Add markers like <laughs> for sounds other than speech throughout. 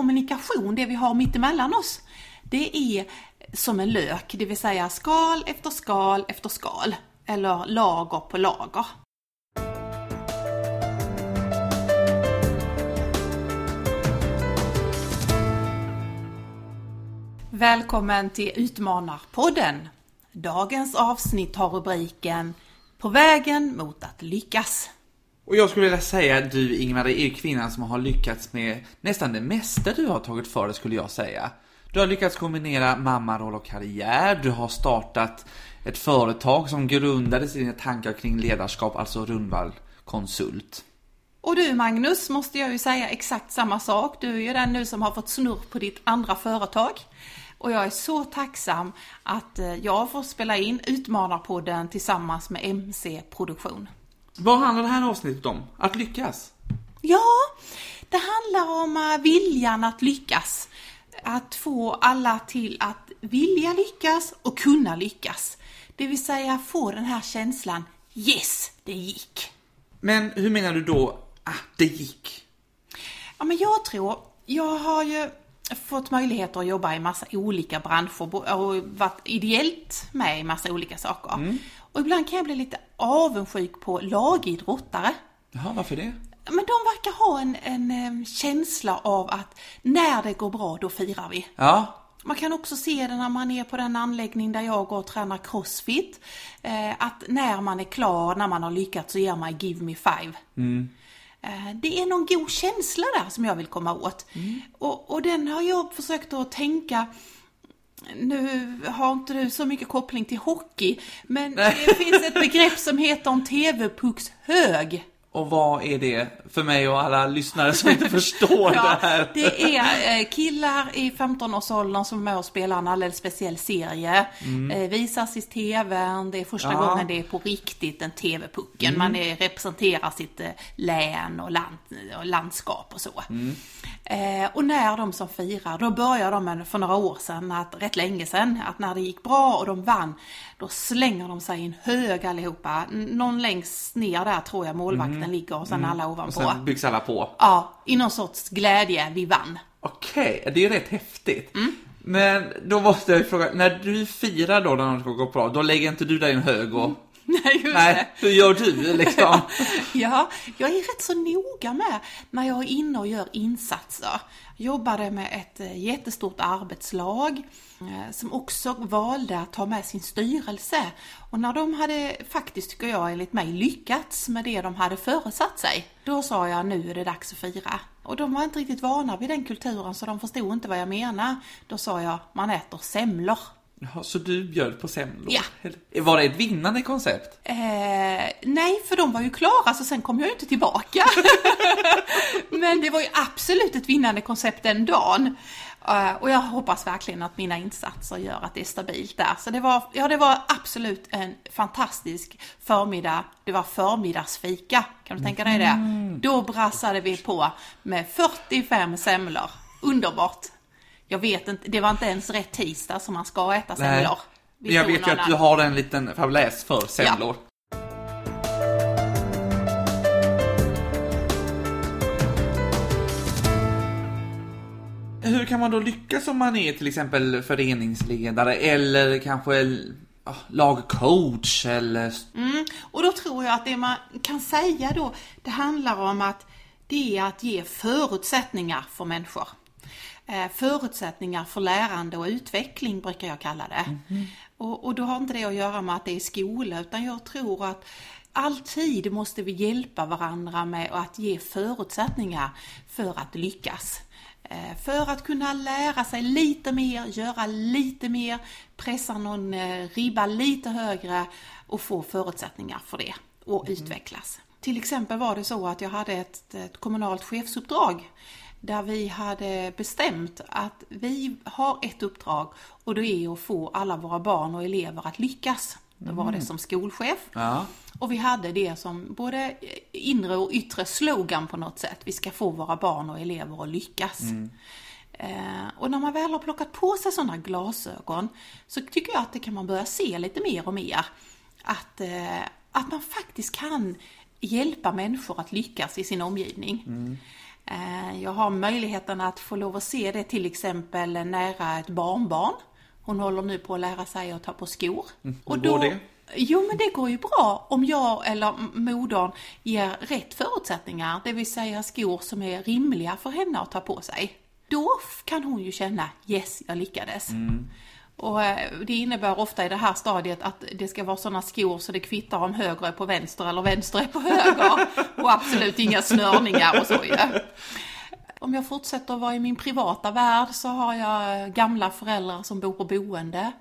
kommunikation, det vi har mittemellan oss, det är som en lök, det vill säga skal efter skal efter skal, eller lager på lager. Välkommen till Utmanarpodden! Dagens avsnitt har rubriken På vägen mot att lyckas. Och jag skulle vilja säga att du Ingmar är kvinnan som har lyckats med nästan det mesta du har tagit för dig skulle jag säga. Du har lyckats kombinera mammaroll och karriär, du har startat ett företag som grundade sina tankar kring ledarskap, alltså Rundvall Konsult. Och du Magnus, måste jag ju säga exakt samma sak. Du är ju den nu som har fått snurr på ditt andra företag. Och jag är så tacksam att eh, jag får spela in Utmanarpodden tillsammans med MC Produktion. Vad handlar det här avsnittet om? Att lyckas? Ja, det handlar om eh, viljan att lyckas. Att få alla till att vilja lyckas och kunna lyckas. Det vill säga få den här känslan, yes, det gick. Men hur menar du då, ah, det gick? Ja, men jag tror, jag har ju fått möjligheter att jobba i massa olika branscher och varit ideellt med i massa olika saker. Mm. Och ibland kan jag bli lite avundsjuk på lagidrottare. Jaha, varför det? Men de verkar ha en, en, känsla av att när det går bra, då firar vi. Ja. Man kan också se det när man är på den anläggning där jag går och tränar crossfit. Eh, att när man är klar, när man har lyckats, så ger man give me five. Mm. Eh, det är någon god känsla där som jag vill komma åt. Mm. Och, och den har jag försökt att tänka nu har inte du så mycket koppling till hockey, men Nej. det finns ett begrepp som heter en TV-pucks hög. Och vad är det för mig och alla lyssnare som inte förstår <laughs> ja, det här? Det är eh, killar i 15-årsåldern som är med och spelar en alldeles speciell serie. Mm. Eh, visas i TVn, det är första ja. gången det är på riktigt den TV-pucken. Mm. Man är, representerar sitt eh, län och, land, och landskap och så. Mm. Eh, och när de som firar, då börjar de för några år sedan, att, rätt länge sedan, att när det gick bra och de vann, då slänger de sig i en hög allihopa. Någon längst ner där tror jag målvakten mm. ligger och sen mm. alla ovanpå. Och sen byggs alla på? Ja, i någon sorts glädje, vi vann. Okej, okay, det är ju rätt häftigt. Mm. Men då måste jag fråga, när du firar då när de ska gå bra, då lägger inte du dig i en hög och <laughs> Nej, just Nej, hur gör du liksom? <laughs> ja, jag är rätt så noga med när jag är inne och gör insatser. Jag jobbade med ett eh, jättestort arbetslag eh, som också valde att ta med sin styrelse. Och när de hade faktiskt, tycker jag, enligt mig lyckats med det de hade föresatt sig, då sa jag nu är det dags att fira. Och de var inte riktigt vana vid den kulturen så de förstod inte vad jag menar. Då sa jag, man äter semlor. Jaha, så du bjöd på semlor? Ja. Var det ett vinnande koncept? Eh, nej, för de var ju klara så sen kom jag ju inte tillbaka. <laughs> Men det var ju absolut ett vinnande koncept den dagen. Uh, och jag hoppas verkligen att mina insatser gör att det är stabilt där. Så det var, ja, det var absolut en fantastisk förmiddag. Det var förmiddagsfika, kan du tänka dig det? Mm. Då brassade vi på med 45 semlor. Underbart! Jag vet inte, det var inte ens rätt tisdag som man ska äta semlor. Jag vet ju att du har en liten fabläs för semlor. Ja. Hur kan man då lyckas om man är till exempel föreningsledare eller kanske lagcoach eller... Mm, och då tror jag att det man kan säga då, det handlar om att det är att ge förutsättningar för människor. Eh, förutsättningar för lärande och utveckling brukar jag kalla det. Mm. Och, och då har inte det att göra med att det är skola utan jag tror att alltid måste vi hjälpa varandra med att ge förutsättningar för att lyckas. Eh, för att kunna lära sig lite mer, göra lite mer, pressa någon eh, ribba lite högre och få förutsättningar för det och mm. utvecklas. Till exempel var det så att jag hade ett, ett kommunalt chefsuppdrag där vi hade bestämt att vi har ett uppdrag och det är att få alla våra barn och elever att lyckas. Då var det mm. som skolchef. Ja. Och vi hade det som både inre och yttre slogan på något sätt. Vi ska få våra barn och elever att lyckas. Mm. Eh, och när man väl har plockat på sig sådana glasögon så tycker jag att det kan man börja se lite mer och mer. Att, eh, att man faktiskt kan hjälpa människor att lyckas i sin omgivning. Mm. Eh, Jag har möjligheten att få lov att se det till exempel nära ett barnbarn. Hon håller nu på att lära sig att ta på skor. hur går det? Jo, men det går ju bra om jag eller modern ger rätt förutsättningar, det vill säga skor som är rimliga för henne att ta på sig. Då kan hon ju känna, yes, jag lyckades. Och eh, det innebär ofta i det här stadiet att det ska vara sådana skor så det kvittar om höger är på vänster eller vänster är på höger. och absolut inga snörningar och så ju. Om jag fortsätter att vara i min privata värld så har jag gamla föräldrar som bor på boende.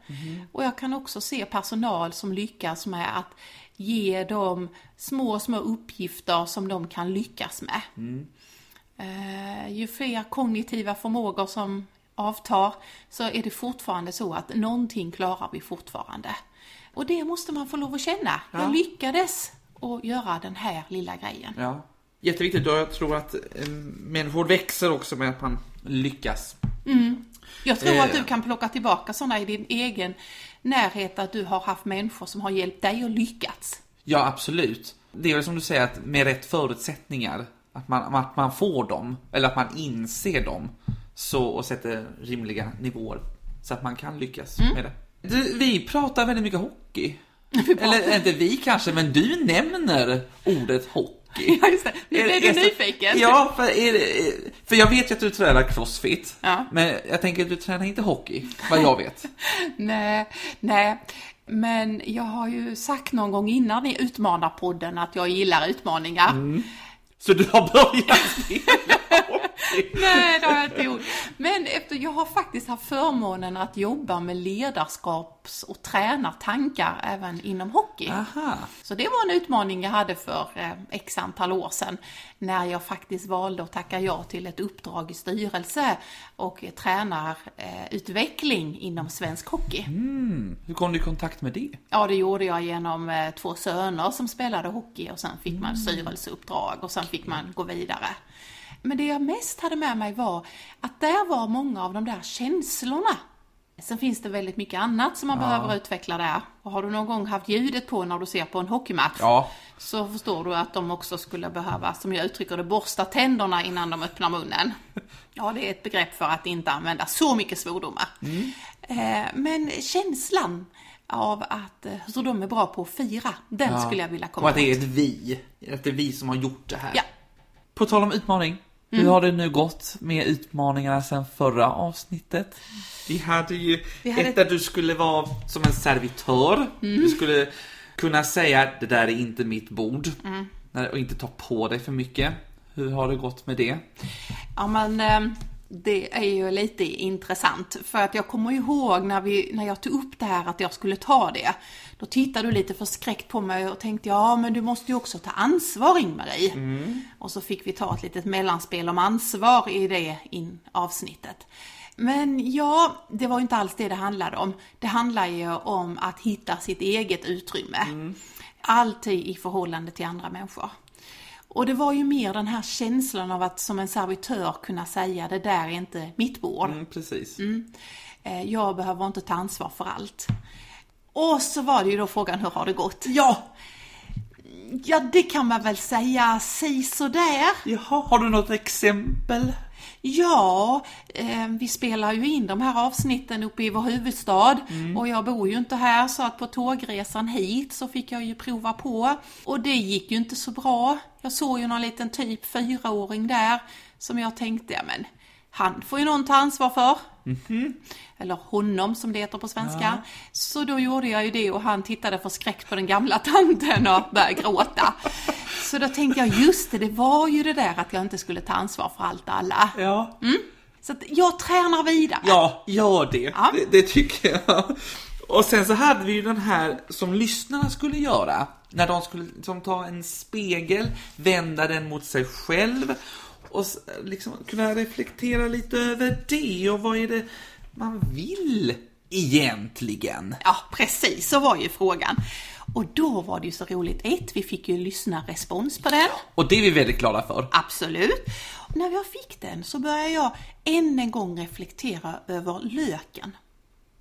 Och jag kan också se personal som lyckas med att ge dem små, små uppgifter som de kan lyckas med. Eh, ju fler kognitiva förmågor som avtar så är det fortfarande så att någonting klarar vi fortfarande. Och det måste man få lov att känna. Ja. Jag lyckades att göra den här lilla grejen. Ja. Jätteviktigt och jag tror att eh, människor växer också med att man lyckas. Jag tror Eh. att du kan plocka tillbaka sådana i din egen närhet, att du har haft människor som har hjälpt dig att lyckats. Ja, absolut. Det är väl som du säger att med rätt förutsättningar, att man, att man får dem, eller att man inser dem, så, och sätter rimliga nivåer, så att man kan lyckas Mm. med det. Du, vi pratar väldigt mycket hockey. <laughs> Eller inte vi kanske, men du nämner ordet hockey. <laughs> Ja, just det. Nu blev du nyfiken. Ja, för, det, för jag vet ju att du tränar crossfit. Ja. Men jag tänker att du tränar inte hockey, vad jag vet. <laughs> Nej, nej. Men jag har ju sagt någon gång innan i Utmanarpodden att jag gillar utmaningar. Mm. Så du har börjat spela? <laughs> Nej, det har jag inte gjort. Men efter, jag har faktiskt haft förmånen att jobba med ledarskaps och tränartankar även inom hockey. Aha. Så det var en utmaning jag hade för eh, x antal år sedan när jag faktiskt valde att tacka ja till ett uppdrag i styrelse och eh, tränarutveckling inom svensk hockey. Hur kom du i kontakt med det? Ja, det gjorde jag genom eh, två söner som spelade hockey och sen fick man styrelseuppdrag och sen fick man gå vidare. Men det jag mest hade med mig var att där var många av de där känslorna. Sen finns det väldigt mycket annat som man behöver utveckla där. Och har du någon gång haft ljudet på när du ser på en hockeymatch Ja. så förstår du att de också skulle behöva, som jag uttrycker det, borsta tänderna innan de öppnar munnen. <laughs> Ja, det är ett begrepp för att inte använda så mycket svordomar. Eh, Men känslan av att eh, så de är bra på att fira, den skulle jag vilja komma Och att det är ett vi. Att det är vi som har gjort det här. Ja. På tal om utmaning. Hur har det nu gått med utmaningarna sen förra avsnittet? Vi hade ju Vi hade ett där du skulle vara som en servitör. Du skulle kunna säga det där är inte mitt bord. Nej, Och inte ta på dig för mycket. Hur har det gått med det? Ja men eh, det är ju lite intressant för att jag kommer ihåg när, vi, när jag tog upp det här att jag skulle ta det. Då tittade du lite förskräckt på mig och tänkte ja men du måste ju också ta ansvar Ingmarie. Och så fick vi ta ett litet mellanspel om ansvar i det in avsnittet. Men ja, det var ju inte alls det det handlade om. Det handlar ju om att hitta sitt eget utrymme. Alltid i förhållande till andra människor. Och det var ju mer den här känslan av att som en servitör kunna säga det där är inte mitt bord. Mm, precis. Eh, Jag behöver inte ta ansvar för allt. Och så var det ju då frågan, hur har det gått? Ja! Ja, det kan man väl säga si sådär. Jaha, har du något exempel? Ja, eh, vi spelar ju in de här avsnitten uppe i vår huvudstad och jag bor ju inte här så att på tågresan hit så fick jag ju prova på och det gick ju inte så bra. Jag såg ju någon liten typ fyraåring där som jag tänkte, ja men han får ju någon ta ansvar för. Eller honom som det heter på svenska. Så då gjorde jag ju det och han tittade förskräckt på den gamla <laughs> tanten och började gråta. Så då tänkte jag, just det, det var ju det där att jag inte skulle ta ansvar för allt och alla. Ja. Så att jag tränar vidare. Ja, gör det. Ja. det. Det tycker jag. Och sen så hade vi ju den här som lyssnarna skulle göra. När de skulle liksom ta en spegel, vända den mot sig själv och liksom kunna reflektera lite över det och vad är det man vill egentligen? Ja, precis, så var ju frågan. Och då var det ju så roligt. Ett, vi fick ju lyssna respons på den. Och det är vi väldigt glada för. Absolut. Och när jag fick den så började jag än en gång reflektera över löken.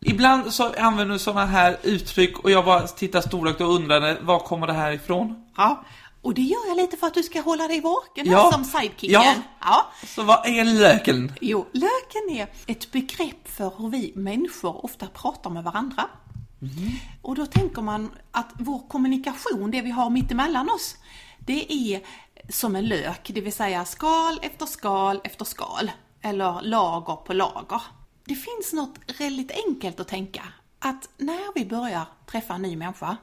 Ibland så använder du sådana här uttryck och jag bara tittar storögt och undrade var kommer det här ifrån? Ja, Och det gör jag lite för att du ska hålla dig vaken här Ja. som sidekicken. Ja. ja. Så vad är löken? Jo, löken är ett begrepp för hur vi människor ofta pratar med varandra. Och då tänker man att vår kommunikation, det vi har mitt emellan oss, det är som en lök, det vill säga skal efter skal efter skal, eller lager på lager. Det finns något väldigt enkelt att tänka, att när vi börjar träffa en ny människa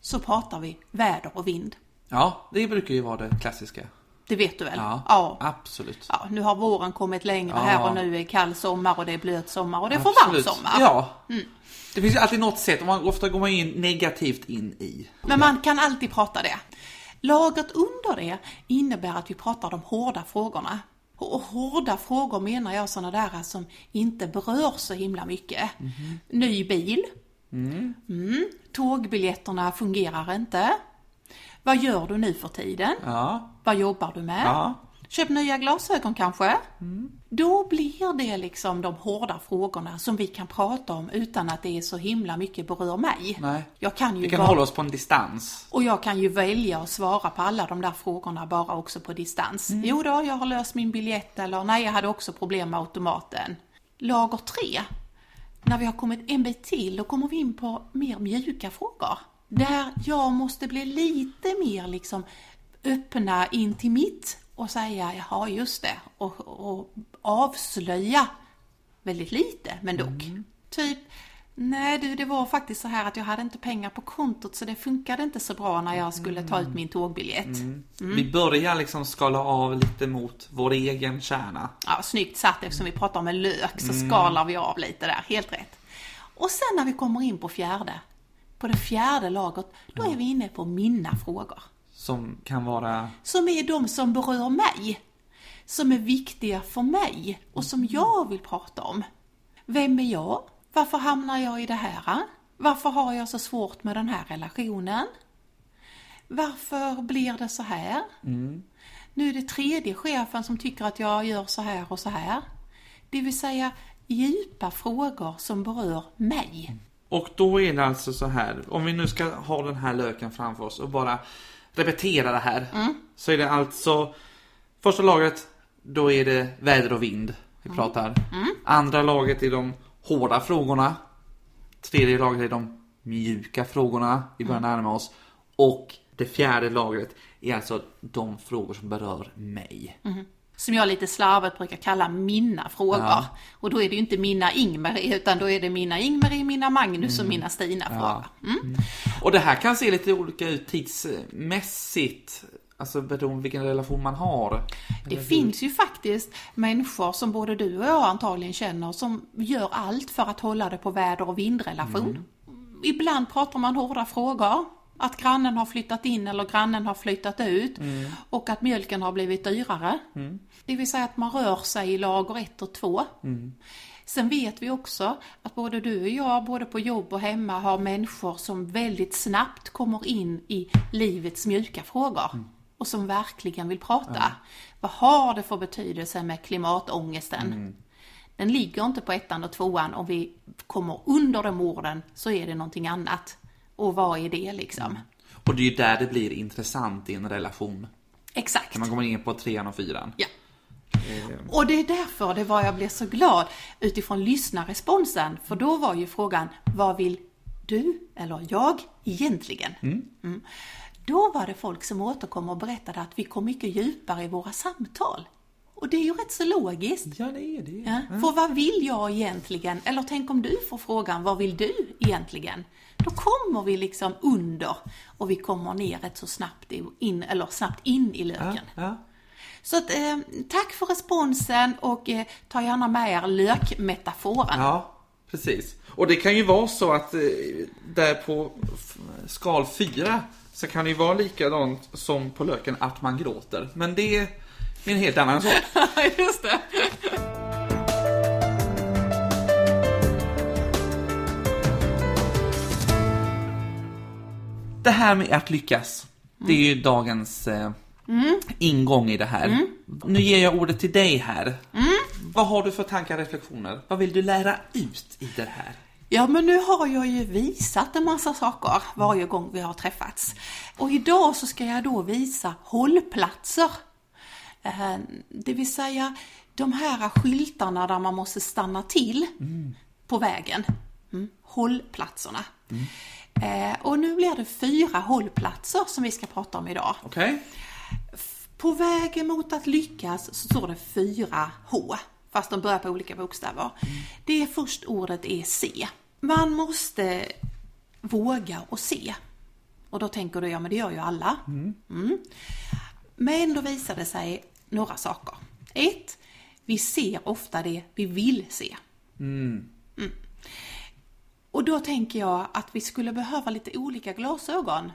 så pratar vi väder och vind. Ja, det brukar ju vara det klassiska. Det vet du väl? Ja, ja. absolut. Ja, nu har våren kommit längre Ja. här och nu är kall sommar och det är blöt sommar och det är för varm sommar. Ja. Det finns ju alltid något sätt, och man, ofta går man in negativt in i. Men man kan alltid prata det. Lagret under det innebär att vi pratar de hårda frågorna. Och hårda frågor menar jag sådana där som inte berör så himla mycket. Ny bil. Mm. Tågbiljetterna fungerar inte. Vad gör du nu för tiden? Ja. Vad jobbar du med? Ja. Köp nya glasögon kanske? Då blir det liksom de hårda frågorna som vi kan prata om utan att det är så himla mycket berör mig. Nej. Jag kan ju Vi kan bara- hålla oss på en distans. och jag kan ju välja att svara på alla de där frågorna bara också på distans. Jo då, jag har löst min biljett eller nej, jag hade också problem med automaten. Lager tre. När vi har kommit en bit till, då kommer vi in på mer mjuka frågor. Där jag måste bli lite mer liksom öppna in till mitt och säga, jaha just det, och, och avslöja väldigt lite, men dock. Typ, nej du, det var faktiskt så här att jag hade inte pengar på kontot så det funkade inte så bra när jag skulle ta ut min tågbiljett. Vi börjar liksom skala av lite mot vår egen kärna. Ja, snyggt satt eftersom vi pratar om en lök så skalar vi av lite där, helt rätt. Och sen när vi kommer in på fjärde, på det fjärde lagret, då är vi inne på mina frågor. Som kan vara... Som är de som berör mig. Som är viktiga för mig och som jag vill prata om. Vem är jag? Varför hamnar jag i det här? Varför har jag så svårt med den här relationen? Varför blir det så här? Nu är det tredje chefen som tycker att jag gör så här och så här. Det vill säga djupa frågor som berör mig. Och då är det alltså så här, om vi nu ska ha den här löken framför oss och bara repetera det här. Så är det alltså första lagret, då är det väder och vind vi pratar. Andra laget är de hårda frågorna. Tredje laget är de mjuka frågorna vi börjar närma oss. Och det fjärde lagret är alltså de frågor som berör mig. Som jag lite slarvigt brukar kalla mina frågor. Ja. Och då är det ju inte mina Ingmarie utan då är det mina Ingmarie, mina Magnus och mina Stina-frågor. Mm. Och det här kan se lite olika ut tidsmässigt. Alltså beroende på vilken relation man har. Det finns ju faktiskt människor som både du och jag antagligen känner som gör allt för att hålla det på väder och vindrelation. Ibland pratar man hårda frågor. Att grannen har flyttat in eller grannen har flyttat ut och att mjölken har blivit dyrare. Det vill säga att man rör sig i lager 1 och 2. Sen vet vi också att både du och jag, både på jobb och hemma, har människor som väldigt snabbt kommer in i livets mjuka frågor. Och som verkligen vill prata. Vad har det för betydelse med klimatångesten? Den ligger inte på ettan och tvåan. Om vi kommer under de orden så är det någonting annat. Och vad är det liksom? Och det är ju där det blir intressant i en relation. Exakt. När man kommer in på trean och fyran. Ja. Och det är därför det var jag blev så glad utifrån lyssnarresponsen. För då var ju frågan, vad vill du eller jag egentligen? Mm. Då var det folk som återkom och berättade att vi kom mycket djupare i våra samtal. Och det är ju rätt så logiskt. Ja, det är det. Ja, För vad vill jag egentligen? Eller tänk om du får frågan, vad vill du egentligen? Då kommer vi liksom under och vi kommer ner rätt så snabbt in, eller snabbt in i löken. Ja. Så att, eh, tack för responsen och eh, ta gärna med er lökmetaforen. ja, precis. Och det kan ju vara så att eh, där på skal 4 så kan det ju vara likadant som på löken att man gråter. Men det är en helt annan sak. <laughs> Just det. Det här med att lyckas, det är ju dagens eh, ingång i det här. Nu ger jag ordet till dig här. Vad har du för tankar och reflektioner? Vad vill du lära ut i det här? Ja, men nu har jag ju visat en massa saker varje gång vi har träffats. Och idag så ska jag då visa hållplatser. Eh, Det vill säga de här skyltarna där man måste stanna till på vägen. Mm. Hållplatserna. Eh, Och nu blir det fyra hållplatser som vi ska prata om idag. Okej? På vägen mot att lyckas så står det fyra H, fast de börjar på olika bokstäver. Det är först ordet är se. Man måste våga och se. Och då tänker du, ja men det gör ju alla. Mm. Men då visar det sig några saker. Ett, vi ser ofta det vi vill se. Mm. Och då tänker jag att vi skulle behöva lite olika glasögon.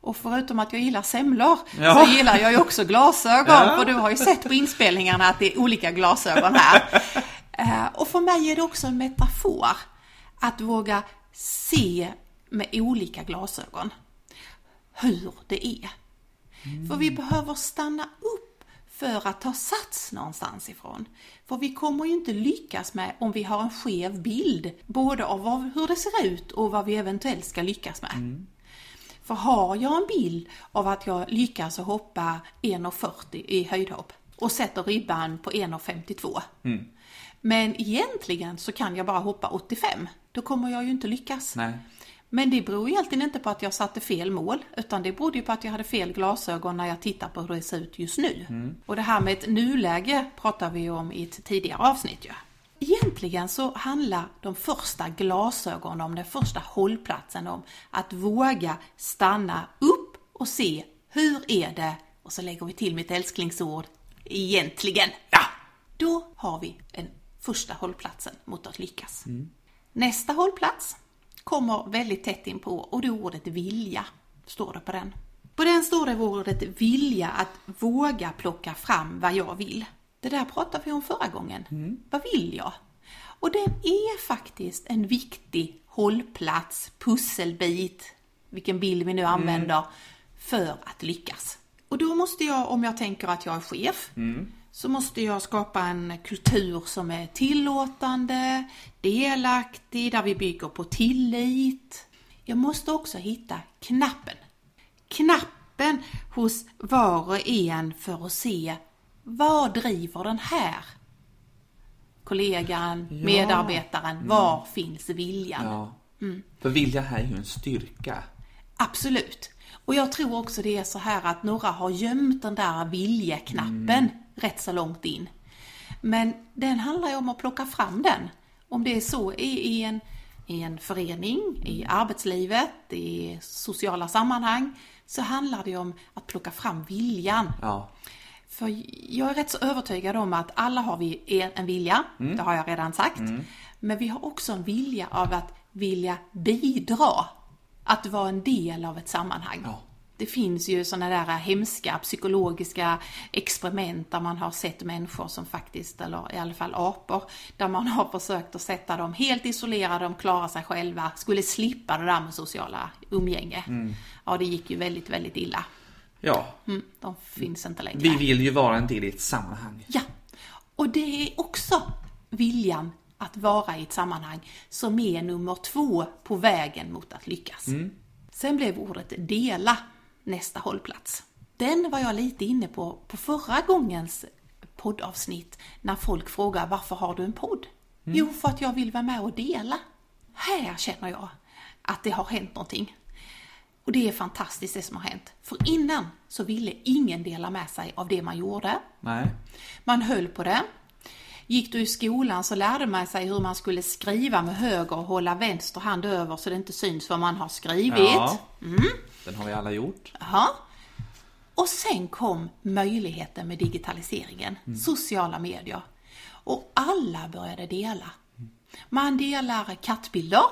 Och förutom att jag gillar semlor Ja. så gillar jag ju också glasögon. Ja. För du har ju sett på inspelningarna att det är olika glasögon här. <laughs> Eh, Och för mig är det också en metafor. Att våga se med olika glasögon. Hur det är. För vi behöver stanna upp för att ta sats någonstans ifrån. För vi kommer ju inte lyckas med om vi har en skev bild, både av vad, hur det ser ut och vad vi eventuellt ska lyckas med. För har jag en bild av att jag lyckas att hoppa 1,40 i höjdhopp och sätter ribban på 1,52. Men egentligen så kan jag bara hoppa 85. Då kommer jag ju inte lyckas. Nej. Men det beror egentligen inte på att jag satte fel mål, utan det berodde ju på att jag hade fel glasögon när jag tittar på hur det ser ut just nu. Och det här med ett nuläge pratar vi ju om i ett tidigare avsnitt ju. Egentligen så handlar de första glasögonen om den första hållplatsen om att våga stanna upp och se hur är det? Och så lägger vi till mitt älsklingsord, egentligen. Ja! Då har vi en första hållplatsen mot att lyckas. Nästa hållplats kommer väldigt tätt in på och det är ordet vilja, står det på den. På den står det ordet vilja att våga plocka fram vad jag vill. Det där pratade vi om förra gången. Vad vill jag? Och den är faktiskt en viktig hållplats, pusselbit, vilken bild vi nu använder, för att lyckas. Och då måste jag, om jag tänker att jag är chef, så måste jag skapa en kultur som är tillåtande, delaktig, där vi bygger på tillit. Jag måste också hitta knappen. Knappen hos var och en för att se vad driver den här kollegan, Ja. medarbetaren, var finns viljan? Ja. För vilja här är ju en styrka. Absolut. Och jag tror också det är så här att några har gömt den där viljeknappen rätt så långt in. Men den handlar ju om att plocka fram den. Om det är så i, en, i en förening, i arbetslivet, i sociala sammanhang, så handlar det om att plocka fram viljan. Ja. För jag är rätt så övertygad om att alla har vi en vilja, det har jag redan sagt. Men vi har också en vilja av att vilja bidra. Att vara en del av ett sammanhang. Ja. Det finns ju sådana där hemska psykologiska experiment där man har sett människor som faktiskt, eller i alla fall apor, där man har försökt att sätta dem helt isolerade, de klarar sig själva, skulle slippa det där med sociala umgänge. Ja, det gick ju väldigt, väldigt illa. Ja. Mm, de finns inte längre. Vi vill ju vara en del i ett sammanhang. Ja, och det är också viljan att vara i ett sammanhang som är nummer två på vägen mot att lyckas. Sen blev ordet dela nästa hållplats. Den var jag lite inne på på förra gångens poddavsnitt när folk frågar varför har du en podd? Jo, för att jag vill vara med och dela. Här känner jag att det har hänt någonting. Och det är fantastiskt det som har hänt. För innan så ville ingen dela med sig av det man gjorde. Nej. Man höll på det. Gick du i skolan så lärde man sig hur man skulle skriva med höger och hålla vänster hand över så det inte syns vad man har skrivit. Ja. Den har vi alla gjort. Jaha. Och sen kom möjligheten med digitaliseringen, sociala medier. Och alla började dela. Man delar kattbilder,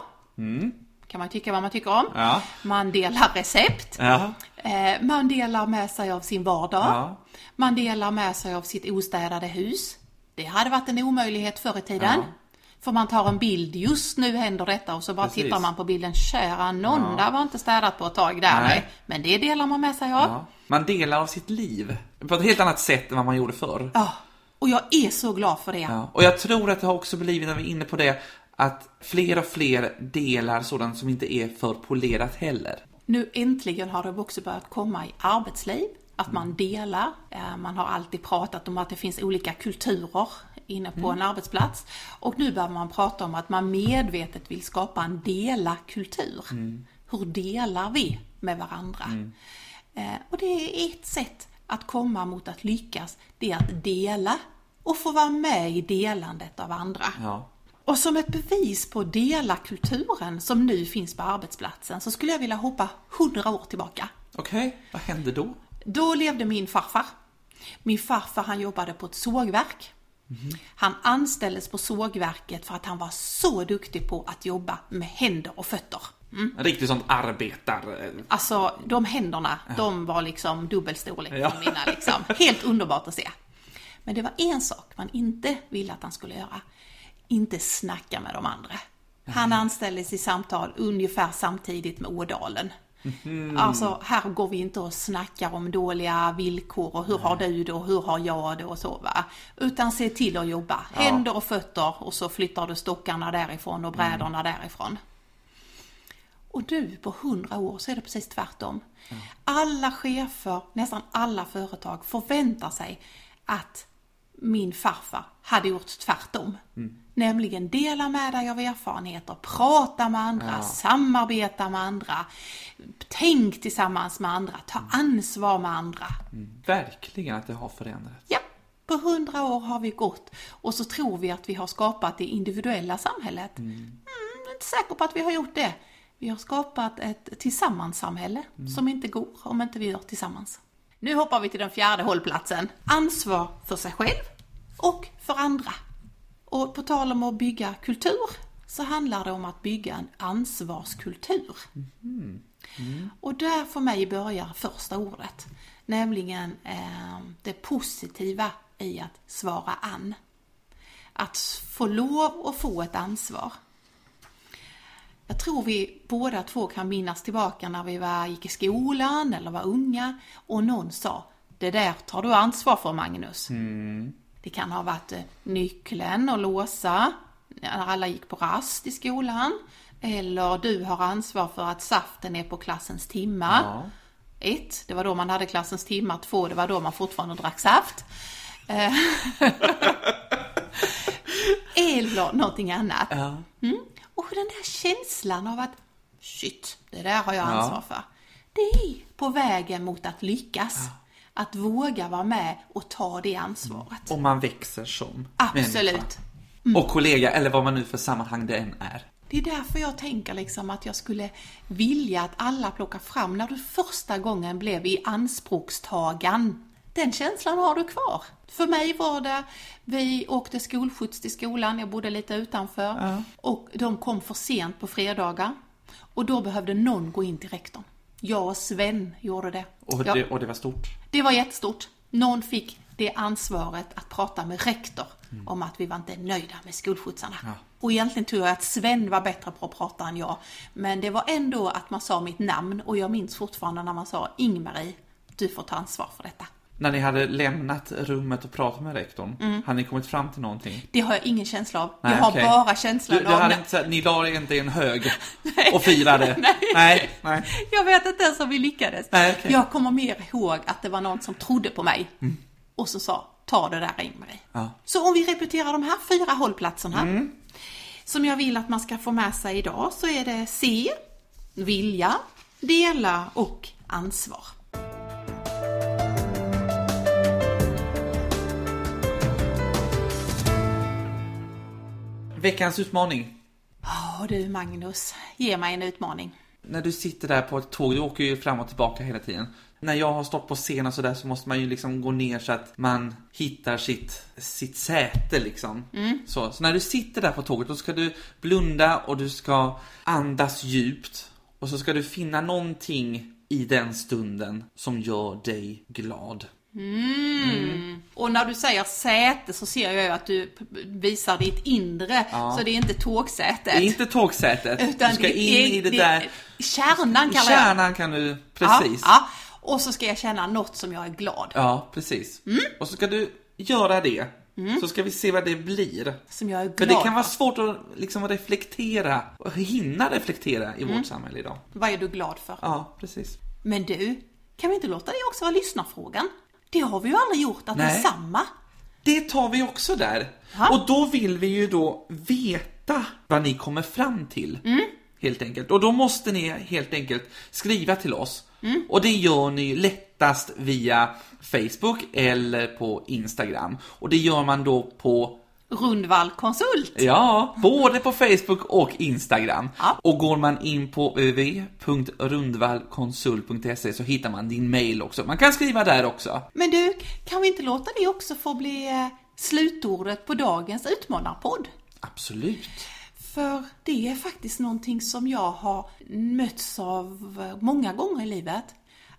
kan man tycka vad man tycker om. Ja. Man delar recept. Ja. Eh, Man delar med sig av sin vardag. Ja. Man delar med sig av sitt ostädade hus. Det hade varit en omöjlighet förr i tiden. Ja. För man tar en bild, just nu händer detta och så bara Precis. tittar man på bilden, kära nån, där var inte städat på ett tag där. Nej. Men det delar man med sig av. Ja. Man delar av sitt liv. På ett helt annat sätt än vad man gjorde förr. Ja. Och jag är så glad för det. Ja. Och jag tror att det har också blivit, när vi är inne på det, att fler och fler delar sådant som inte är för polerat heller. Nu äntligen har det också börjat komma i arbetsliv, att man delar. Eh, Man har alltid pratat om att det finns olika kulturer inne på en arbetsplats. Och nu börjar man prata om att man medvetet vill skapa en dela-kultur. Hur delar vi med varandra? Eh, Och det är ett sätt att komma mot att lyckas, det är att dela och få vara med i delandet av andra. Ja. Och som ett bevis på dela-kulturen som nu finns på arbetsplatsen så skulle jag vilja hoppa hundra år tillbaka. Okej, vad hände då? Då levde min farfar. Min farfar han jobbade på ett sågverk. Han anställdes på sågverket för att han var så duktig på att jobba med händer och fötter. En riktigt sånt arbetar... Alltså de händerna, de var liksom dubbelstorlek Ja. som mina liksom. Helt underbart att se. Men det var en sak man inte ville att han skulle göra. Inte snacka med de andra. Han anställdes i samtal ungefär samtidigt med Ådalen. Alltså här går vi inte och snackar om dåliga villkor och hur har du det och hur har jag det och så va. Utan se till att jobba. Händer och fötter och så flyttar du stockarna därifrån och brädorna därifrån. Och nu på hundra år så är det precis tvärtom. Alla chefer, nästan alla företag förväntar sig att min farfar hade gjort tvärtom. Nämligen dela med dig av erfarenheter, prata med andra, samarbeta med andra, tänk tillsammans med andra, ta ansvar med andra. Verkligen att det har förändrats. Ja, på hundra år har vi gått och så tror vi att vi har skapat det individuella samhället. Mm. jag är inte säker på att vi har gjort det. Vi har skapat ett tillsammanssamhälle som inte går om inte vi gör tillsammans. Nu hoppar vi till den fjärde hållplatsen. Ansvar för sig själv och för andra. Och på tal om att bygga kultur så handlar det om att bygga en ansvarskultur. Och där för mig börjar första ordet, nämligen eh, det positiva i att svara an. Att få lov att få ett ansvar. Jag tror vi båda två kan minnas tillbaka när vi var, gick i skolan eller var unga och någon sa Det där tar du ansvar för Magnus. Det kan ha varit eh, nyckeln och låsa när alla gick på rast i skolan. Eller du har ansvar för att saften är på klassens timmar. Ja. Ett, det var då man hade klassens timmar. Två, det var då man fortfarande drack saft. Eh, <laughs> Eller någonting annat. Ja. Mm. Och den där känslan av att shit, det där har jag Ja. ansvar för. Det är på vägen mot att lyckas. Att våga vara med och ta det ansvaret. Och man växer som Absolut. människa. Och kollega, eller vad man nu för sammanhang det än är. Det är därför jag tänker liksom att jag skulle vilja att alla plockar fram när du första gången blev i anspråkstagan. Den känslan har du kvar. För mig var det, vi åkte skolskjuts till skolan, jag bodde lite utanför. Och de kom för sent på fredagar. Och då behövde någon gå in till rektorn. Jag och Sven gjorde det. Och, Ja. det, och det var stort. Det var jättestort. Någon fick det ansvaret att prata med rektor om att vi var inte nöjda med skolskjutsarna. Och egentligen tror jag att Sven var bättre på att prata än jag. Men det var ändå att man sa mitt namn och jag minns fortfarande när man sa Ingmarie, du får ta ansvar för detta. När ni hade lämnat rummet och pratat med rektorn, hade ni kommit fram till någonting? Det har jag ingen känsla av. Nej, jag har okej. bara känslan Du, du av... hade inte, här- ni la er inte i en hög <laughs> och firade? <laughs> Nej. nej. nej. Jag vet inte ens om vi lyckades. Nej, okej. Jag kommer mer ihåg att det var någon som trodde på mig. Och så sa, ta det där Ingmarie. Ja. Så om vi repeterar de här fyra hållplatserna. Som jag vill att man ska få med sig idag så är det se, vilja, dela och ansvar. Veckans utmaning. Ja du Magnus, ge mig en utmaning. När du sitter där på ett tåg, du åker ju fram och tillbaka hela tiden. När jag har stått på scen och sådär så måste man ju liksom gå ner så att man hittar sitt, sitt säte liksom. Så, så när du sitter där på tåget då ska du blunda och du ska andas djupt. Och så ska du finna någonting i den stunden som gör dig glad. Och när du säger säte så ser jag ju att du visar ditt inre, så det är inte tågsätet. Det är inte tågsätet. Utan du ska det in i det, det- där. Kärnan jag Kärnan kan du, precis. Ja, ja. Och så ska jag känna något som jag är glad. Ja, precis. Mm. Och så ska du göra det Så ska vi se vad det blir. Som jag är glad För det kan vara svårt att liksom reflektera, och hinna reflektera i vårt samhälle idag. Vad är du glad för? Ja, precis. Men du, kan vi inte låta det också vara lyssnarfrågan? Det har vi ju aldrig gjort, att det är Nej. samma. Det tar vi också där. Ja. Och då vill vi ju då veta vad ni kommer fram till. Helt enkelt. Och då måste ni helt enkelt skriva till oss. Och det gör ni lättast via Facebook eller på Instagram. Och det gör man då på Rundvall konsult. Ja, både på Facebook och Instagram. Ja. Och går man in på www.rundvallkonsult.se så hittar man din mail också. Man kan skriva där också. Men du, kan vi inte låta det också få bli eh, slutordet på dagens utmanarpodd? Absolut. För det är faktiskt någonting som jag har mötts av många gånger i livet.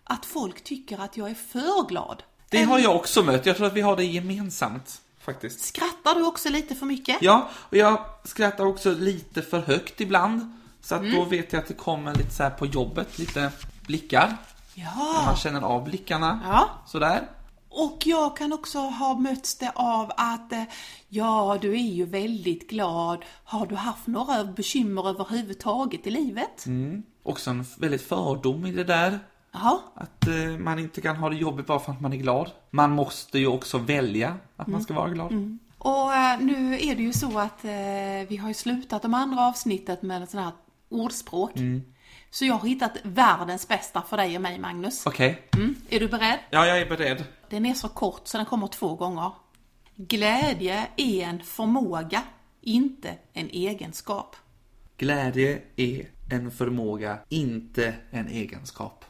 Att folk tycker att jag är för glad. Det har jag också mött. Jag tror att vi har det gemensamt, faktiskt. Skrattar du också lite för mycket? Ja, och jag skrattar också lite för högt ibland. Så att då vet jag att det kommer lite så på jobbet, lite blickar. Ja. Man känner av blickarna. Ja. Sådär. Och jag kan också ha mötts det av att eh, ja, du är ju väldigt glad. Har du haft några bekymmer överhuvudtaget i livet? Mm. Också en väldigt fördom i det där. Jaha. Att eh, man inte kan ha det jobbigt bara för att man är glad. Man måste ju också välja att man ska vara glad. Och eh, nu är det ju så att eh, vi har ju slutat de andra avsnittet med ett sånt här ordspråk. Så jag har hittat världens bästa för dig och mig, Magnus. Okej. Mm. Är du beredd? Ja, jag är beredd. Den är så kort så den kommer två gånger. Glädje är en förmåga, inte en egenskap. Glädje är en förmåga, inte en egenskap.